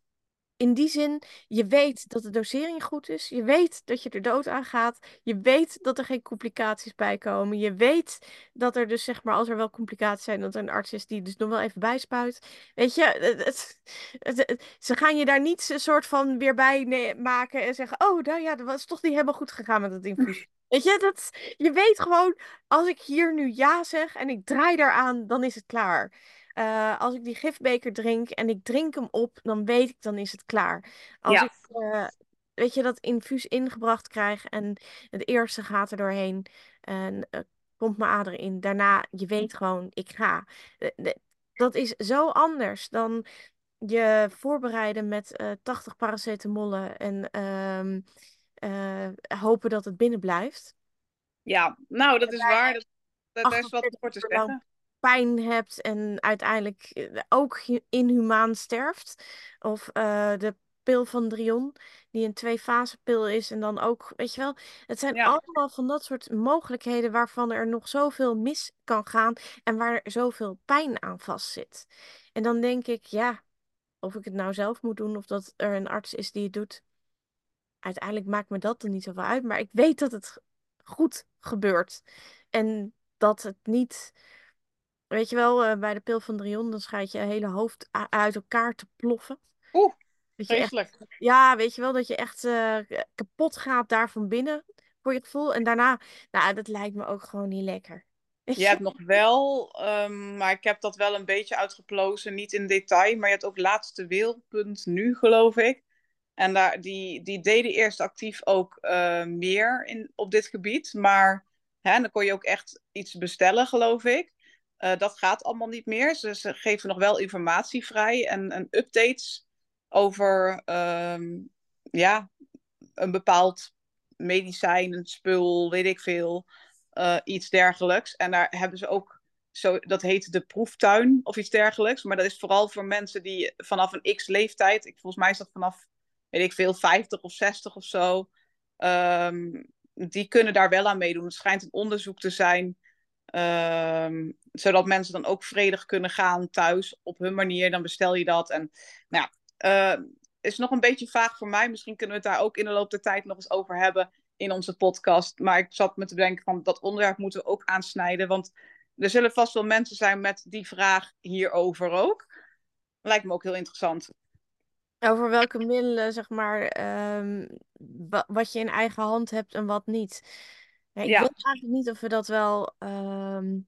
in die zin, je weet dat de dosering goed is. Je weet dat je er dood aan gaat. Je weet dat er geen complicaties bij komen. Je weet dat er dus, zeg maar, als er wel complicaties zijn, dat er een arts is die dus nog wel even bijspuit. Weet je, het, het, het, ze gaan je daar niet een soort van weer bij maken en zeggen: Oh, nou ja, dat was toch niet helemaal goed gegaan met het infuus. Weet je, dat, je weet gewoon, als ik hier nu ja zeg en ik draai daaraan, dan is het klaar. Uh, als ik die gifbeker drink en ik drink hem op, dan weet ik, dan is het klaar. Als ja. ik, uh, weet je, dat infuus ingebracht krijg en het eerste gaat er doorheen en uh, komt mijn ader in. Daarna, je weet gewoon, ik ga. Dat is zo anders dan je voorbereiden met 80 paracetamollen en ehm, hopen dat het binnen blijft. Ja, nou, dat is waar. Dat, dat, is wat voor te zeggen pijn hebt en uiteindelijk ook inhumaan sterft. Of uh, de pil van Drion, die een twee-fase pil is. En dan ook, weet je wel, het zijn Ja. allemaal van dat soort mogelijkheden waarvan er nog zoveel mis kan gaan en waar er zoveel pijn aan vastzit. En dan denk ik, ja, of ik het nou zelf moet doen of dat er een arts is die het doet. Uiteindelijk maakt me dat er niet zoveel uit, maar ik weet dat het goed gebeurt. En dat het niet, weet je wel, eh, bij de pil van Drion, dan schijnt je hele hoofd a- uit elkaar te ploffen. Oeh, Dat je echt, vreselijk. ja, weet je wel, dat je echt eh, kapot gaat daar van binnen voor je gevoel. En daarna, nou, dat lijkt me ook gewoon niet lekker. Weet Je je? hebt nog wel, ehm, maar ik heb dat wel een beetje uitgeplozen, niet in detail, maar je hebt ook laatste weelpunt nu, geloof ik. En daar, die, die deden eerst actief ook eh, meer in, op dit gebied, maar hè, dan kon je ook echt iets bestellen, geloof ik. Eh, dat gaat allemaal niet meer. Ze, ze geven nog wel informatie vrij en, en updates over ehm, ja, een bepaald medicijn, een spul, weet ik veel uh, iets dergelijks. En daar hebben ze ook, zo, dat heet de proeftuin of iets dergelijks. Maar dat is vooral voor mensen die vanaf een x leeftijd, ik, volgens mij is dat vanaf, weet ik veel, 50 of 60 of zo, um, die kunnen daar wel aan meedoen. Het schijnt een onderzoek te zijn, um, zodat mensen dan ook vredig kunnen gaan thuis op hun manier. Dan bestel je dat. En nou ja, uh, is nog een beetje vaag voor mij. Misschien kunnen we het daar ook in de loop der tijd nog eens over hebben in onze podcast. Maar ik zat me te denken van dat onderwerp moeten we ook aansnijden. Want er zullen vast wel mensen zijn met die vraag hierover ook. Lijkt me ook heel interessant. Over welke middelen, zeg maar, um, wat je in eigen hand hebt en wat niet. Ja, ik Ja. weet eigenlijk niet of we dat wel um,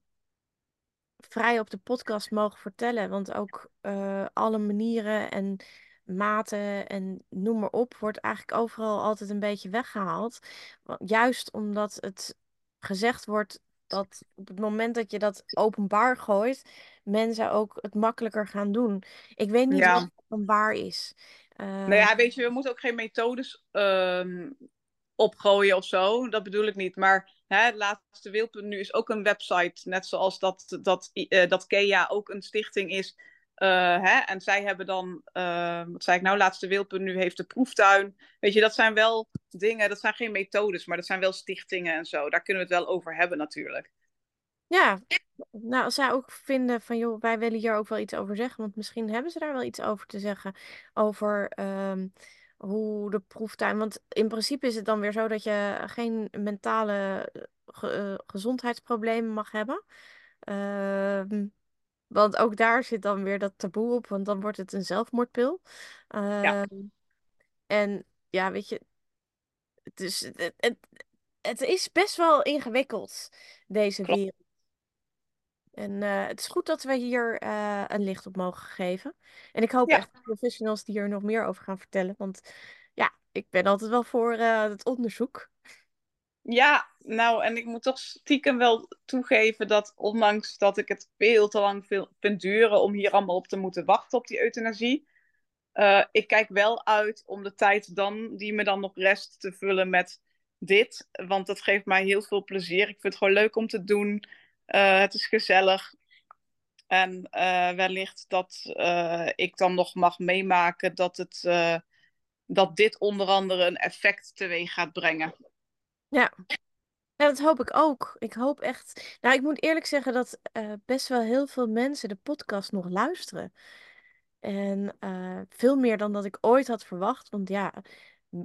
vrij op de podcast mogen vertellen. Want ook uh, alle manieren en maten en noem maar op, wordt eigenlijk overal altijd een beetje weggehaald. Juist omdat het gezegd wordt dat op het moment dat je dat openbaar gooit, mensen ook het makkelijker gaan doen. Ik weet niet Ja. wat openbaar is. Uh, Nou ja, weet je, we moeten ook geen methodes um, opgooien of zo. Dat bedoel ik niet. Maar hè, het laatste weelpunt nu is ook een website. Net zoals dat, dat, uh, dat KEA ook een stichting is. Uh, hè? En zij hebben dan, uh, wat zei ik nou, laatste weelpunt nu heeft de proeftuin. Weet je, dat zijn wel dingen, dat zijn geen methodes, maar dat zijn wel stichtingen en zo. Daar kunnen we het wel over hebben natuurlijk. Ja, nou als zij ook vinden van joh, wij willen hier ook wel iets over zeggen, want misschien hebben ze daar wel iets over te zeggen. Over um, hoe de proeftuin. Want in principe is het dan weer zo dat je geen mentale ge uh, gezondheidsproblemen mag hebben. Uh, want ook daar zit dan weer dat taboe op, want dan wordt het een zelfmoordpil. Uh, Ja. En ja, weet je, het is, het, het, het is best wel ingewikkeld, deze Klopt. wereld. En uh, het is goed dat we hier uh, een licht op mogen geven. En ik hoop Ja. echt professionals die hier nog meer over gaan vertellen. Want ja, ik ben altijd wel voor uh, het onderzoek. Ja, nou, en ik moet toch stiekem wel toegeven dat ondanks dat ik het veel te lang vind duren om hier allemaal op te moeten wachten op die euthanasie, ik kijk wel uit om de tijd dan, die me dan nog rest, te vullen met dit. Want dat geeft mij heel veel plezier. Ik vind het gewoon leuk om te doen. Uh, het is gezellig. En uh, wellicht dat ik dan nog mag meemaken dat, het, dat dit onder andere een effect teweeg gaat brengen. Ja. dat hoop ik ook. Ik hoop echt. Nou, ik moet eerlijk zeggen dat best wel heel veel mensen de podcast nog luisteren. En veel meer dan dat ik ooit had verwacht. Want ja,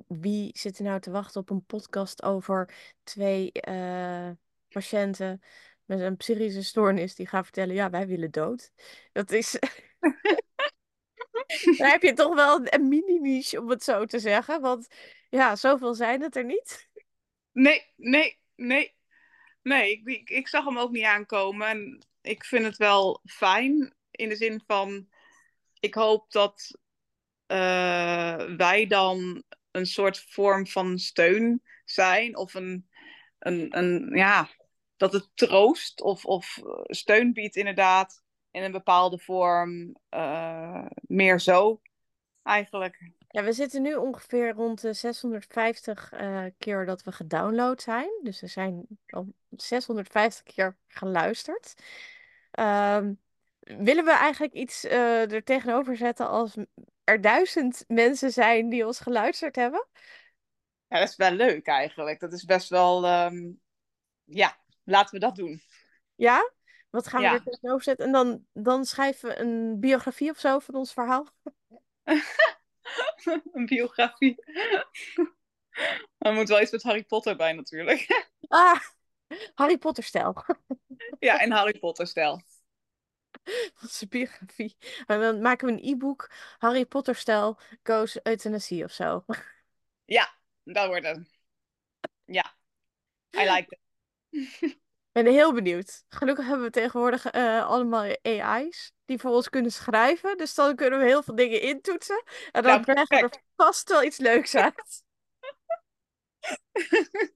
wie zit er nou te wachten op een podcast over twee uh, patiënten met een psychische stoornis die gaan vertellen: ja, wij willen dood. Dat is. Daar heb je toch wel een mini-niche, om het zo te zeggen. Want ja, zoveel zijn het er niet. Nee, nee, nee. Nee, ik, ik, zag hem ook niet aankomen. En ik vind het wel fijn. In de zin van, ik hoop dat uh, wij dan een soort vorm van steun zijn. Of een, een, een ja, dat het troost of, of steun biedt inderdaad. In een bepaalde vorm. Uh, meer zo, eigenlijk. Ja, we zitten nu ongeveer rond de 650 uh, keer dat we gedownload zijn. Dus er zijn al 650 keer geluisterd. Uh, willen we eigenlijk iets uh, er tegenover zetten als er duizend mensen zijn die ons geluisterd hebben. Ja, dat is wel leuk eigenlijk. Dat is best wel, ehm, ja, laten we dat doen. Ja? Wat gaan we Ja. er tegenover zetten? En dan, dan schrijven we een biografie of zo van ons verhaal. Een biografie. Er moet wel iets met Harry Potter bij natuurlijk. Ah, Harry Potter stijl. Ja, in Harry Potter stijl. Onze biografie. En dan maken we een e-book. Harry Potter stijl goes euthanasie of zo. Ja, dat wordt het. Ja, I like it. Ik ben heel benieuwd. Gelukkig hebben we tegenwoordig eh, allemaal AI's die voor ons kunnen schrijven. Dus dan kunnen we heel veel dingen intoetsen. En dan Nou, krijgen we er vast wel iets leuks uit.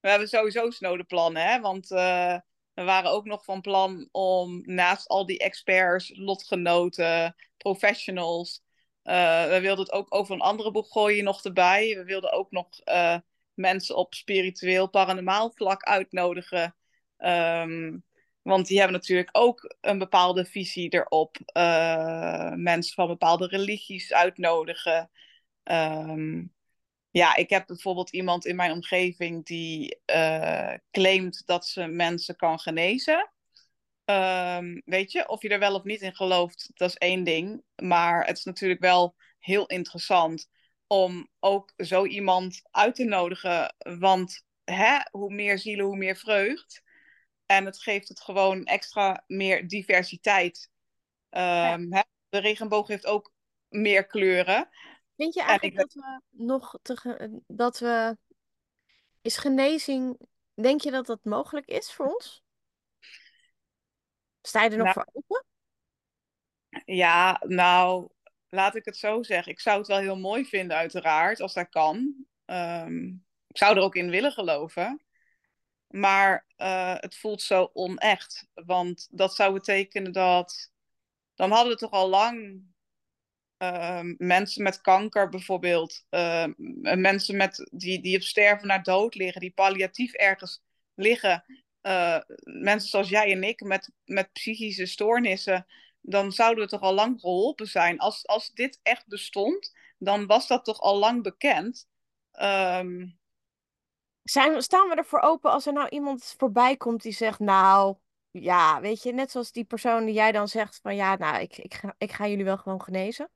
We hebben sowieso snode plannen, hè? Want eh, we waren ook nog van plan om naast al die experts, lotgenoten, professionals, eh, we wilden het ook over een andere boek gooien nog erbij. We wilden ook nog mensen op spiritueel, paranormaal vlak uitnodigen. Ehm, want die hebben natuurlijk ook een bepaalde visie erop. Eh, mensen van bepaalde religies uitnodigen. Ehm, ja, ik heb bijvoorbeeld iemand in mijn omgeving die eh, claimt dat ze mensen kan genezen. Ehm, weet je, of je er wel of niet in gelooft, dat is één ding. Maar het is natuurlijk wel heel interessant om ook zo iemand uit te nodigen. Want hè, hoe meer zielen, hoe meer vreugd. En het geeft het gewoon extra meer diversiteit. Ehm, hè? De regenboog heeft ook meer kleuren. Vind je En eigenlijk dat we nog te dat we is genezing? Denk je dat dat mogelijk is voor ons? Sta je er nog Nou, voor open? Ja, nou, laat ik het zo zeggen. Ik zou het wel heel mooi vinden, uiteraard, als dat kan. Ehm, ik zou er ook in willen geloven. Maar eh, het voelt zo onecht. Want dat zou betekenen dat. Dan hadden we toch al lang ehm, mensen met kanker bijvoorbeeld. ehm, mensen met, die, die op sterven naar dood liggen, die palliatief ergens liggen. eh, mensen zoals jij en ik met, met psychische stoornissen dan zouden we toch al lang geholpen zijn. Als, als dit echt bestond, dan was dat toch al lang bekend. Ehm, Zijn, staan we ervoor open als er nou iemand voorbij komt die zegt, nou, ja, weet je, net zoals die persoon die jij dan zegt van, ja, nou, ik, ik, ga, ik ga jullie wel gewoon genezen.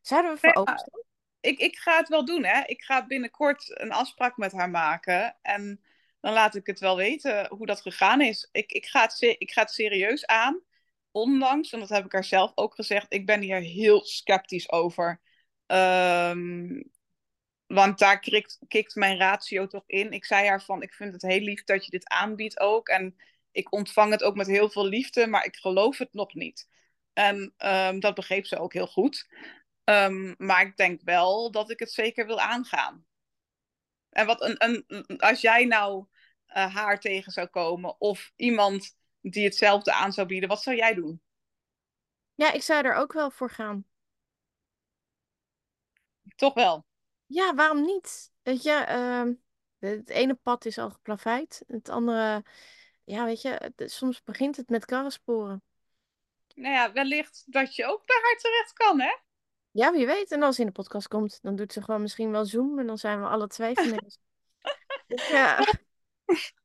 Zouden we voor ja, openstaan? ik, ik ga het wel doen, hè. Ik ga binnenkort een afspraak met haar maken. En dan laat ik het wel weten hoe dat gegaan is. Ik, ik, ga, het, ik ga het serieus aan. Ondanks, en dat heb ik haar zelf ook gezegd, ik ben hier heel sceptisch over. Ehm, want daar kikt, kikt mijn ratio toch in. Ik zei haar van, ik vind het heel lief dat je dit aanbiedt ook. En ik ontvang het ook met heel veel liefde, maar ik geloof het nog niet. En ehm, dat begreep ze ook heel goed. Ehm, maar ik denk wel dat ik het zeker wil aangaan. En wat een, een, als jij nou eh, haar tegen zou komen of iemand die hetzelfde aan zou bieden, wat zou jij doen? Ja, ik zou er ook wel voor gaan. Toch wel. Ja, waarom niet? Weet je, ehm, het ene pad is al geplaveid. Het andere, ja, weet je, het- soms begint het met karrensporen. Nou ja, wellicht dat je ook bij haar terecht kan, hè? Ja, wie weet. En als ze in de podcast komt, dan doet ze gewoon misschien wel Zoom en dan zijn we alle twee genezen. Dus ja,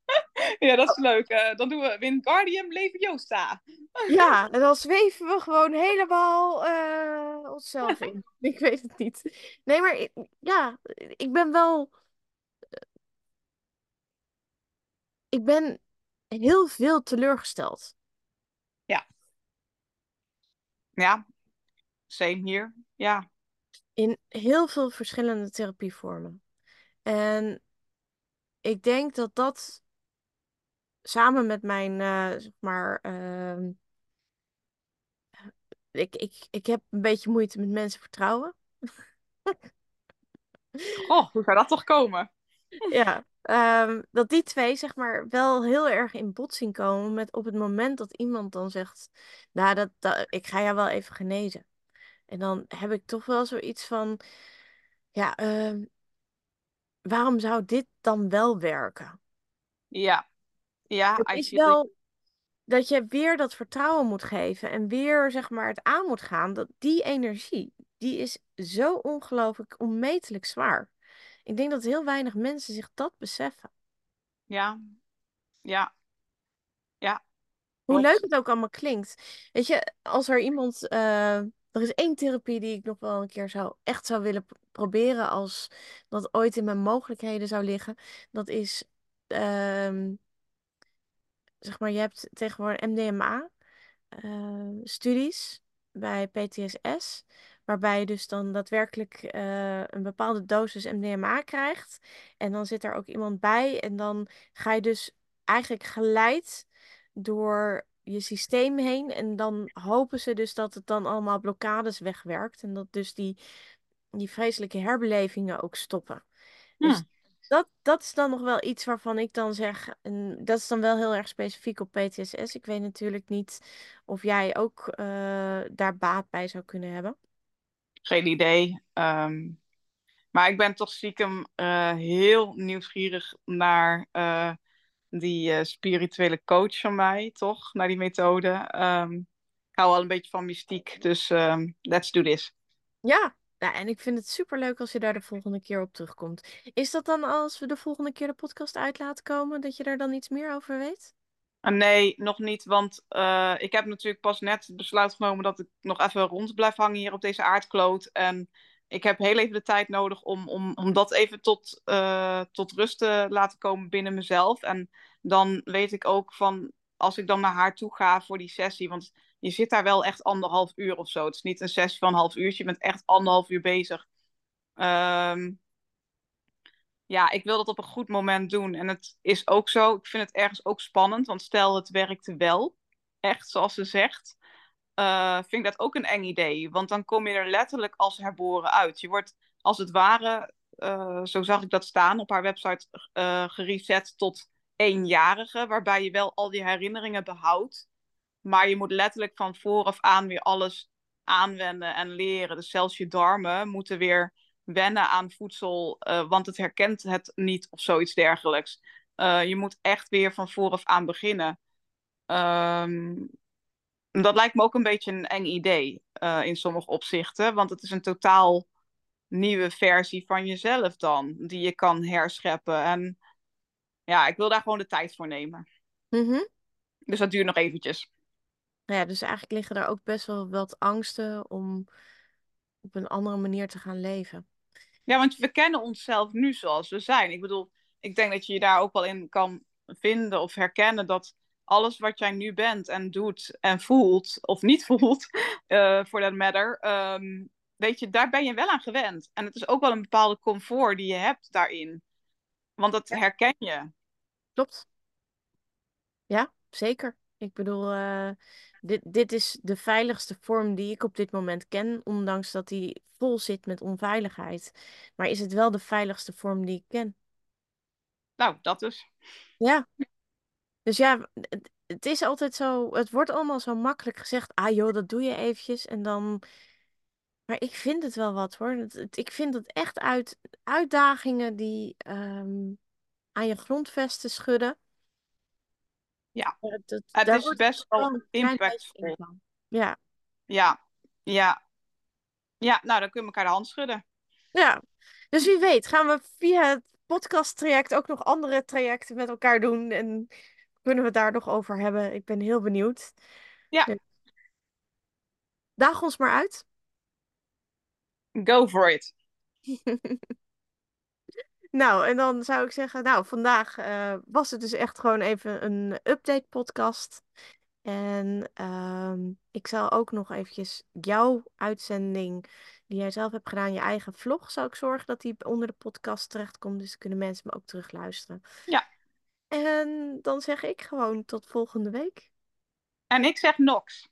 Ja, dat is leuk. Eh, dan doen we Wingardium Leviosa. ja, en dan zweven we gewoon helemaal eh, onszelf in. Ik weet het niet. Nee, maar ik- ja, ik ben wel. Ik ben heel veel teleurgesteld. Ja, same hier. Ja, in heel veel verschillende therapievormen. En ik denk dat dat samen met mijn, eh, zeg maar, ehm, ik, ik, ik heb een beetje moeite met mensen vertrouwen. Goh, hoe zou dat toch komen? Ja, ehm, dat die twee, zeg maar, wel heel erg in botsing komen met op het moment dat iemand dan zegt, nou, dat, dat, ik ga jou wel even genezen. En dan heb ik toch wel zoiets van, ja, ehm, waarom zou dit dan wel werken? Ja, ja, Het is wel dat je weer dat vertrouwen moet geven en weer zeg maar het aan moet gaan. Dat die energie, die is zo ongelooflijk onmetelijk zwaar. Ik denk dat heel weinig mensen zich dat beseffen. Ja, ja, ja. Hoe leuk het ook allemaal klinkt. Weet je, als er iemand. eh, er is één therapie die ik nog wel een keer zou, echt zou willen proberen. Als dat ooit in mijn mogelijkheden zou liggen. Dat is. ehm, zeg maar, je hebt tegenwoordig MDMA-studies bij PTSS. Waarbij je dus dan daadwerkelijk eh, een bepaalde dosis MDMA krijgt. En dan zit er ook iemand bij. En dan ga je dus eigenlijk geleid door je systeem heen. En dan hopen ze dus dat het dan allemaal blokkades wegwerkt. En dat dus die, die vreselijke herbelevingen ook stoppen. Dus. Dat, dat is dan nog wel iets waarvan ik dan zeg, en dat is dan wel heel erg specifiek op PTSS. Ik weet natuurlijk niet of jij ook eh, daar baat bij zou kunnen hebben. Geen idee. Ehm, maar ik ben toch stiekem eh, heel nieuwsgierig naar eh, die spirituele coach van mij, toch? Naar die methode. Ehm, ik hou wel een beetje van mystiek, dus ehm, let's do this. Ja, ja, en ik vind het superleuk als je daar de volgende keer op terugkomt. Is dat dan als we de volgende keer de podcast uit laten komen, dat je daar dan iets meer over weet? Ah, nee, nog niet, want eh, ik heb natuurlijk pas net het besluit genomen dat ik nog even rond blijf hangen hier op deze aardkloot. En ik heb heel even de tijd nodig om, om, om dat even tot, eh, tot rust te laten komen binnen mezelf. En dan weet ik ook van, als ik dan naar haar toe ga voor die sessie, want je zit daar wel echt anderhalf uur of zo. Het is niet een sessie van een half uurtje, je bent echt anderhalf uur bezig. Ehm, ja, ik wil dat op een goed moment doen. En het is ook zo, ik vind het ergens ook spannend, want stel het werkte wel, echt zoals ze zegt, eh, vind ik dat ook een eng idee. Want dan kom je er letterlijk als herboren uit. Je wordt als het ware, eh, zo zag ik dat staan op haar website, eh gereset tot eenjarige, waarbij je wel al die herinneringen behoudt. Maar je moet letterlijk van vooraf aan weer alles aanwenden en leren. Dus zelfs je darmen moeten weer wennen aan voedsel, uh, want het herkent het niet of zoiets dergelijks. Uh, je moet echt weer van vooraf aan beginnen. Um, dat lijkt me ook een beetje een eng idee uh, in sommige opzichten, want het is een totaal nieuwe versie van jezelf dan, die je kan herscheppen. En ja, ik wil daar gewoon de tijd voor nemen. Mm -hmm. Dus dat duurt nog eventjes. Ja, dus eigenlijk liggen daar ook best wel wat angsten om op een andere manier te gaan leven. Ja, want we kennen onszelf nu zoals we zijn. Ik bedoel, ik denk dat je je daar ook wel in kan vinden of herkennen dat alles wat jij nu bent en doet en voelt, of niet voelt, uh, for that matter, um, weet je, daar ben je wel aan gewend. En het is ook wel een bepaalde comfort die je hebt daarin. Want dat herken je. Klopt. Ja, zeker. Ik bedoel, uh, dit, dit is de veiligste vorm die ik op dit moment ken, ondanks dat die vol zit met onveiligheid. Maar is het wel de veiligste vorm die ik ken? Nou, dat dus. Ja. Dus ja, het, het is altijd zo, het wordt allemaal zo makkelijk gezegd. Ah joh, dat doe je eventjes en dan... Maar ik vind het wel wat hoor. Het, het, ik vind het echt uit, uitdagingen die um, aan je grondvesten schudden. Ja, dat, dat, het is best wel impactvol. Ja. Ja, ja. Ja, nou dan kunnen we elkaar de hand schudden. Ja, dus wie weet gaan we via het podcast-traject ook nog andere trajecten met elkaar doen. En kunnen we het daar nog over hebben. Ik ben heel benieuwd. Ja. Dus... Daag ons maar uit. Go for it. nou, en dan zou ik zeggen, nou, vandaag uh, was het dus echt gewoon even een update podcast. En uh, ik zal ook nog eventjes jouw uitzending die jij zelf hebt gedaan, je eigen vlog, zou ik zorgen dat die onder de podcast terechtkomt. Dus kunnen mensen me ook terugluisteren. Ja. En dan zeg ik gewoon tot volgende week. En ik zeg Nox.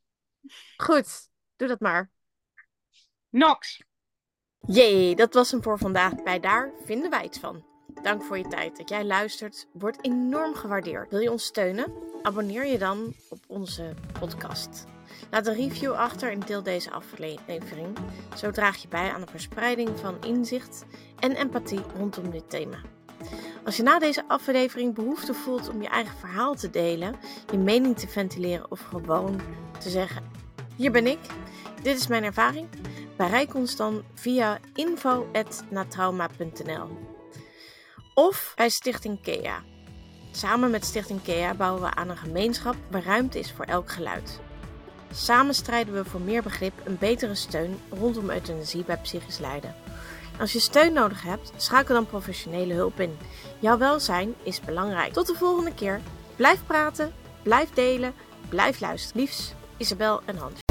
Goed, doe dat maar. Nox. Jee, dat was hem voor vandaag bij Daar vinden wij iets van. Dank voor je tijd. Dat jij luistert wordt enorm gewaardeerd. Wil je ons steunen? Abonneer je dan op onze podcast. Laat een review achter en deel deze aflevering. Zo draag je bij aan de verspreiding van inzicht en empathie rondom dit thema. Als je na deze aflevering behoefte voelt om je eigen verhaal te delen, je mening te ventileren of gewoon te zeggen: Hier ben ik, dit is mijn ervaring, Bereik ons dan via info.natrauma.nl of bij Stichting KEA. Samen met Stichting KEA bouwen we aan een gemeenschap waar ruimte is voor elk geluid. Samen strijden we voor meer begrip en betere steun rondom euthanasie bij psychisch lijden. Als je steun nodig hebt, schakel dan professionele hulp in. Jouw welzijn is belangrijk. Tot de volgende keer. Blijf praten, blijf delen, blijf luisteren. Liefs, Isabel en Hans.